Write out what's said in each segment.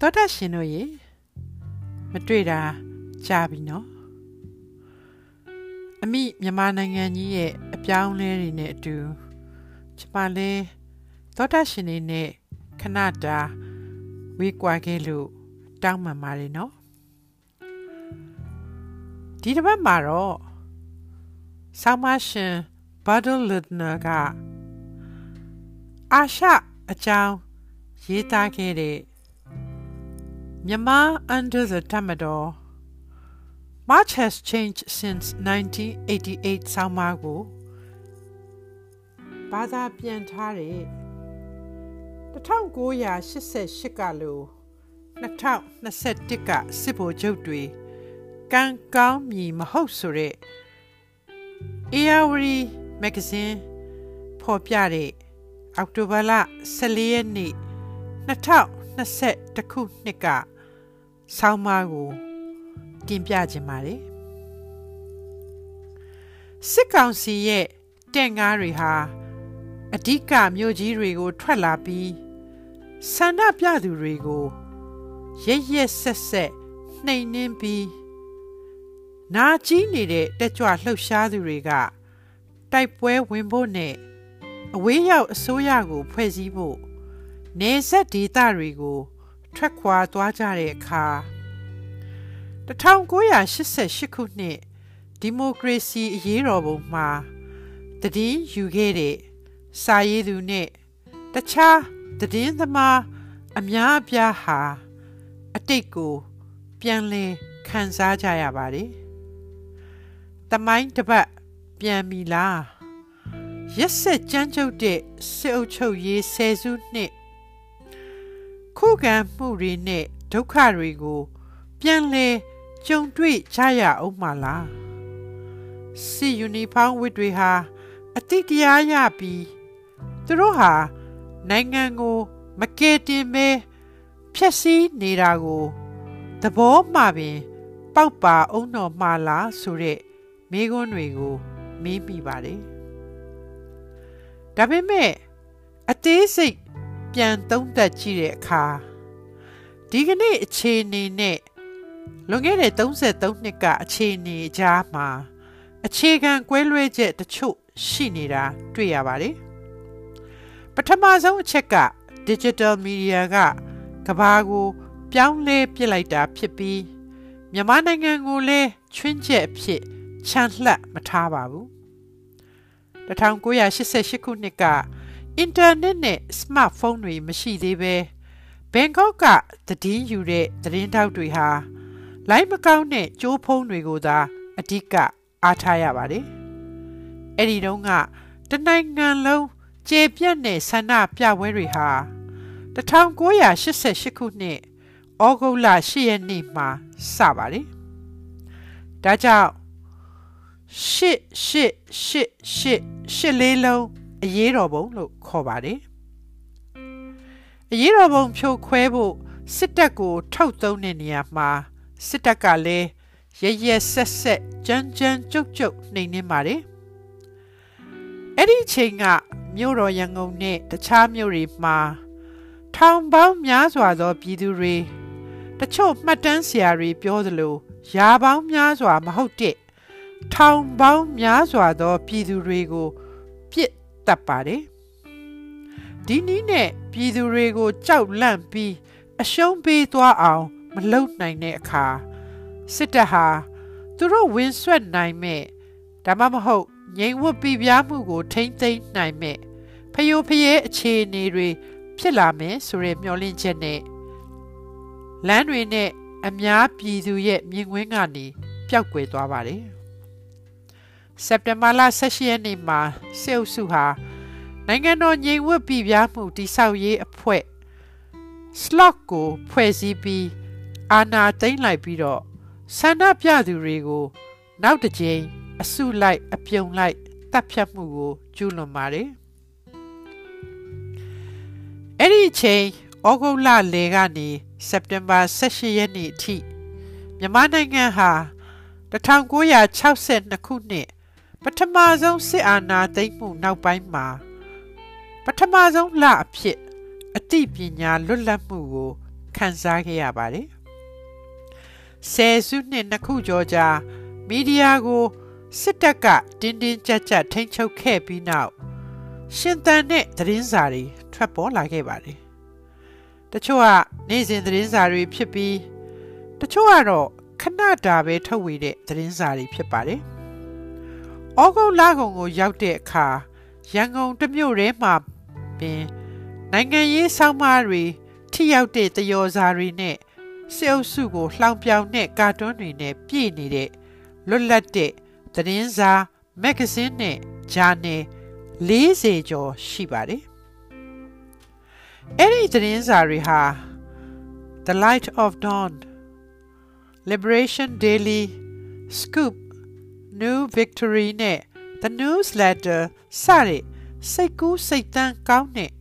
သောတာရှင်တို့ရေမတွေ့တာကြာပြီနော်အမိမြန်မာနိုင်ငံကြီးရဲ့အပြောင်းလဲတွေနဲ့အတူကျမလဲသောတာရှင်တွေနဲ့ခဏတာဝေးကွာခဲ့လို့တောင်းပန်ပါတယ်နော်ဒီတစ်ပတ်မှာတော့ဆောင်းမရှင်ဘာဒလ်နာကအာရှအကြောင်းရေးသားခဲ့တဲ့ မြန်မာ under the Tamador Much has changed since 1988ဆောင်းပါးကိုဘာသာပြန်ထားတဲ့1988ကလို့2021ကစစ်ဗိုလ်ချုပ်တွေကံကောင်းမြည်မဟုတ်ဆိုတဲ့ ARI magazine ဖော်ပြတဲ့အောက်တိုဘာလ14ရက်နေ့2021ခုနှစ်က ဆောင်းပါးကိုတင်ပြခြင်းပါတယ်စစ်ကောင်စီရဲ့တင့်ငါးတွေဟာအဓိကမြို့ကြီးတွေကို ထွက်လာပြီးဆန္ဒပြသူတွေကိုရရက်ဆက်ဆက်နှိမ်နှင်းပြီးနာကြီးနေတဲ့တက်ကြွလှုပ်ရှားသူတွေကတိုက်ပွဲဝင်ဖို့နဲ့အဝေးရောက်အစိုးရကို ဖွဲ့စည်းဖို့နေဆက်ဒေသတွေကို ထွက်ခွာသွားကြတဲ့အခါ1988ခုနှစ်ဒီမိုကရေစီအရေးတော်ပုံမှာတည်င်းယူခဲ့တဲ့စာရေးသူနဲ့တခြားတည်င်းသမားအများအပြားဟာအတိတ်ကို ပြန်လည်ခံစားကြရပါတယ်။တမိုင်းတပတ်ပြန်ပြီလားရက်ဆက်ကြမ်းကြုတ်တဲ့စစ်အုပ်ချုပ်ရေးဆယ်စုနှစ် ခုခံမှုတွေနဲ့ဒုက္ခတွေကို ပြန်လည်ကြုံတွေ့ကြရအောင်မလားစီယူနီဖောင်းဝစ်တွေဟာအတိတရားရပြီးသူတို့ဟာနိုင်ငံကို မကယ်တင်ပဲဖျက်ဆီးနေတာကိုသဘောမှပင် ပေါက်ပါအောင်တော်မှလားဆိုတဲ့မိကွန်းတွေကိုမေးမိပါတယ်ဒါပေမဲ့အသေးစိတ် ပြန်သုံးသပ်ကြည့်တဲ့အခါဒီကနေ့အခြေအနေနဲ့လွန်ခဲ့တဲ့33နှစ်ကအခြေအနေကြားမှာအခြေခံကွဲလွဲချက်တချို့ရှိနေတာတွေ့ရပါတယ်ပထမဆုံးအချက်က digital media ကကဘာကို ပြောင်းလဲပြစ်လိုက်တာဖြစ်ပြီးမြန်မာနိုင်ငံကိုလည်းချွင်းချက်အဖြစ်ချန်လှပ်မထားပါဘူး1988ခုနှစ်က အင်တာနက်နဲ့စမတ်ဖုန်းတွေမရှိသေးပဲဘန်ကောက်ကသတင်းယူတဲ့သတင်းတောက်တွေဟာလိုင်းမကောင်းတဲ့ကြိုးဖုံးတွေကိုသာအဓိကအားထားရပါတယ်။အဲ့ဒီတုန်းကတနိုင်ငံလုံးကျေပြတ်တဲ့ဆန္ဒပြပွဲတွေဟာ1988ခုနှစ်ဩဂုတ်လ10ရက်နေ့မှာစပါတယ်။ဒါကြောင့်ရှစ်ရှစ်ရှစ်ရှစ်ရှစ်လေးလုံး အရေးတော်ပုံလို့ခေါ်ပါတယ်။အရေးတော်ပုံဖြိုခွဲဖို့စစ်တပ်ကိုထုတ်သုံးတဲ့နေရာမှာစစ်တပ်ကလည်းရရဆက်ဆက်ကြမ်းကြမ်းကြုတ်ကြုတ်နှိမ်နှင်းပါတယ်အဲ့ဒီချိန်ကမြို့တော်ရန်ကုန်နဲ့တခြားမြို့တွေမှာထောင်ပေါင်းများစွာသောပြည်သူတွေတချို့မှတ်တမ်းဆရာတွေပြောသလိုရာပေါင်းများစွာမဟုတ်တဲ့ထောင်ပေါင်းများစွာသောပြည်သူတွေကိုပြစ် တက်ပါတယ်ဒီနည်းနဲ့ပြည်သူတွေကိုကြောက်လန့်ပြီးအရှုံးပေးသွားအောင် မလုံနိုင်တဲ့အခါစစ်တပ်ဟာသူတို့ဝင်ဆွတ်နိုင်မဲ့ဒါမှမဟုတ်ငြိမ်ဝတ်ပြပြမှုကို ထိမ့်သိမ်းနိုင်မဲ့ဖယိုဖယဲအခြေအနေတွေဖြစ်လာမယ်ဆိုတဲ့မျှော်လင့်ချက်နဲ့လမ်းတွေနဲ့အများပြည်သူရဲ့မြင်ကွင်းကနေပျောက်ကွယ်သွားပါတယ် စက်တင်ဘာလ16ရက်နေ့မှာစေအုပ်စုဟာနိုင်ငံတော်ငြိမ်ဝတ်ပြပြမှုတိဆောက်ရေးအဖွဲ့ slot ကိုဖွဲ့စည်းပြီးအာဏာသိမ်းလိုက်ပြီးတော့ဆန္ဒပြသူတွေကို နောက်တစ်ကြိမ်အစုလိုက်အပြုံလိုက်တပ်ဖြတ်မှုကိုကျူးလွန်ပါတယ်အဲ့ဒီချိန်ဩဂုတ်လလယ်ကနေစက်တင်ဘာ18ရက်နေ့အထိမြန်မာနိုင်ငံဟာ1962ခုနှစ် ပထမဆုံးစစ်အာဏာသိမ်းမှုနောက်ပိုင်းမှာပထမဆုံးလအဖြစ်အသိပညာလွတ်လပ်မှုကိုခခံစားခဲ့ရပါတယ်ဆယ်စုနှစ်နှစ်ခုကျော်ကြာမီဒီယာကိုစစ်တပ်ကတင်းတင်းကြပ်ကြပ်ထိန်းချုပ်ခဲ့ပြီးနောက်ရှင်သန်တဲ့သတင်းစာတွေထွက်ပေါ်လာခဲ့ပါတယ်။တချို့ကနေ့စဉ်သတင်းစာတွေဖြစ်ပြီးတချို့ကတော့ခဏတာပဲထုတ်ဝေတဲ့သတင်းစာတွေဖြစ်ပါတယ်။ ဩဂုတ်လကုန်ကိုရောက်တဲ့အခါရန်ကုန်တမြို့ထဲမှာပင်နိုင်ငံရေးဆောင်းပါးတွေထိရောက်တဲ့တယောစာတွေနဲ့စေအုပ်စုကိုလှောင်ပြောင်တဲ့ကာတွန်းတွေနဲ့ပြည့်နေတဲ့လွတ်လပ်တဲ့သတင်းစာမဂ္ဂဇင်းနဲ့ဂျာနယ်40ကျော်ရှိပါတယ်။အဲ့ဒီသတင်းစာတွေဟာ The Light of Dawn Liberation Daily Scoop New Victory နဲ့ The Newsletter စတဲ့စိတ်ကူးစိတ်တန်းကောင်းတဲ့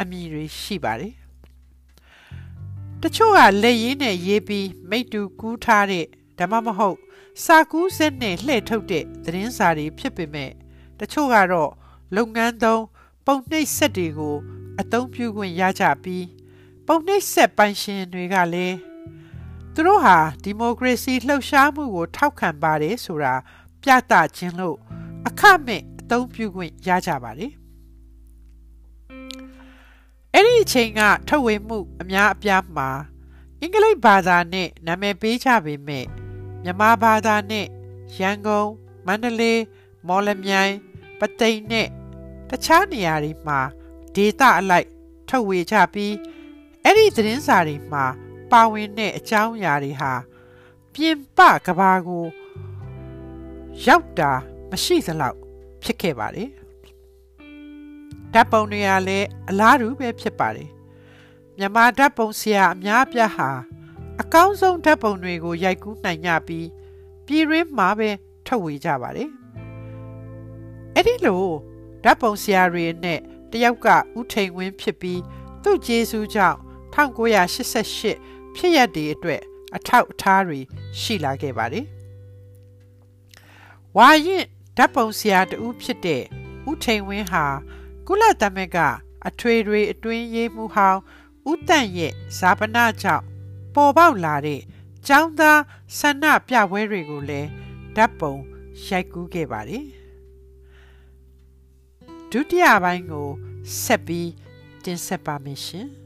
အမည်တွေရှိပါတယ်။တချို့ကလက်ရင်းနဲ့ရေးပြီးမိတူကူးထားတဲ့ဓမ္မမဟုတ် စာကူးစက်နဲ့လှည့်ထုတ်တဲ့သတင်းစာတွေဖြစ်ပေမဲ့တချို့ကတော့လုပ်ငန်းသုံးပုံနှိပ်ဆက်တွေကို အသုံးပြုခွင့်ရကြပြီးပုံနှိပ်ဆက်ပိုင်ရှင်တွေကလည်းသူတို့ဟာဒီမိုကရေစီလှုပ်ရှားမှုကို ထောက်ခံပါတယ်ဆိုတာ ပြသခြင်းလို့အခမဲ့အသုံးပြုခွင့်ရကြပါတယ်အဲ့ဒီအချိန်ကထုတ်ဝေမှုအများအပြားမှာအင်္ဂလိပ်ဘာသာနဲ့နာမည်ပေးကြပေမဲ့မြန်မာဘာသာနဲ့ရန်ကုန်မန္တလေးမော်လမြိုင်ပသိမ်နဲ့တခြားနေရာတွေမှာဒေတာအလိုက်ထုတ်ဝေကြပြီးအဲ့ဒီသတင်းစာတွေမှာပါဝင်တဲ့အကြောင်းအရာတွေဟာပြင်ပကဘာကို ရောက်တာမရှိသလောက်ဖြစ်ခဲ့ပါတယ်ဓာတ်ပုံတွေကလည်းအလားတူပဲဖြစ်ပါတယ်မြန်မာဓာတ်ပုံဆရာအများပြားဟာအကောင်းဆုံးဓာတ်ပုံတွေကိုရိုက်ကူးနိုင်ကြပြီးပြည်ရင်းမှာပဲထုတ်ဝေကြပါတယ်အဲ့ဒီလိုဓာတ်ပုံဆရာတွေနဲ့တယောက်ကဦးထိန်ဝင်းဖြစ်ပြီးသူ့ကျေးဇူးကြောင့်1988ဖြစ်ရက်တွေအတွက်အထောက်အထားတွေရှိလာခဲ့ပါတယ် ဝါရင်ဓာတ်ပုံဆရာတူဖြစ်တဲ့ဦးထိန်ဝင်းဟာကုလသမဂ္ဂအထွေထွေအတွင်းရေးမှူးဟောင်းဦးတန့်ရဲ့ဇာပနာကြောင့်ပေါ်ပေါက်လာတဲ့ចောင်းသားဆန္ဒပြပွဲတွေကိုလည်းဓာတ်ပုံရိုက်ကူးခဲ့ပါတယ်ဒုတိယပိုင်းကိုဆက်ပြီးတင်ဆက်ပါမယ်ရှင်။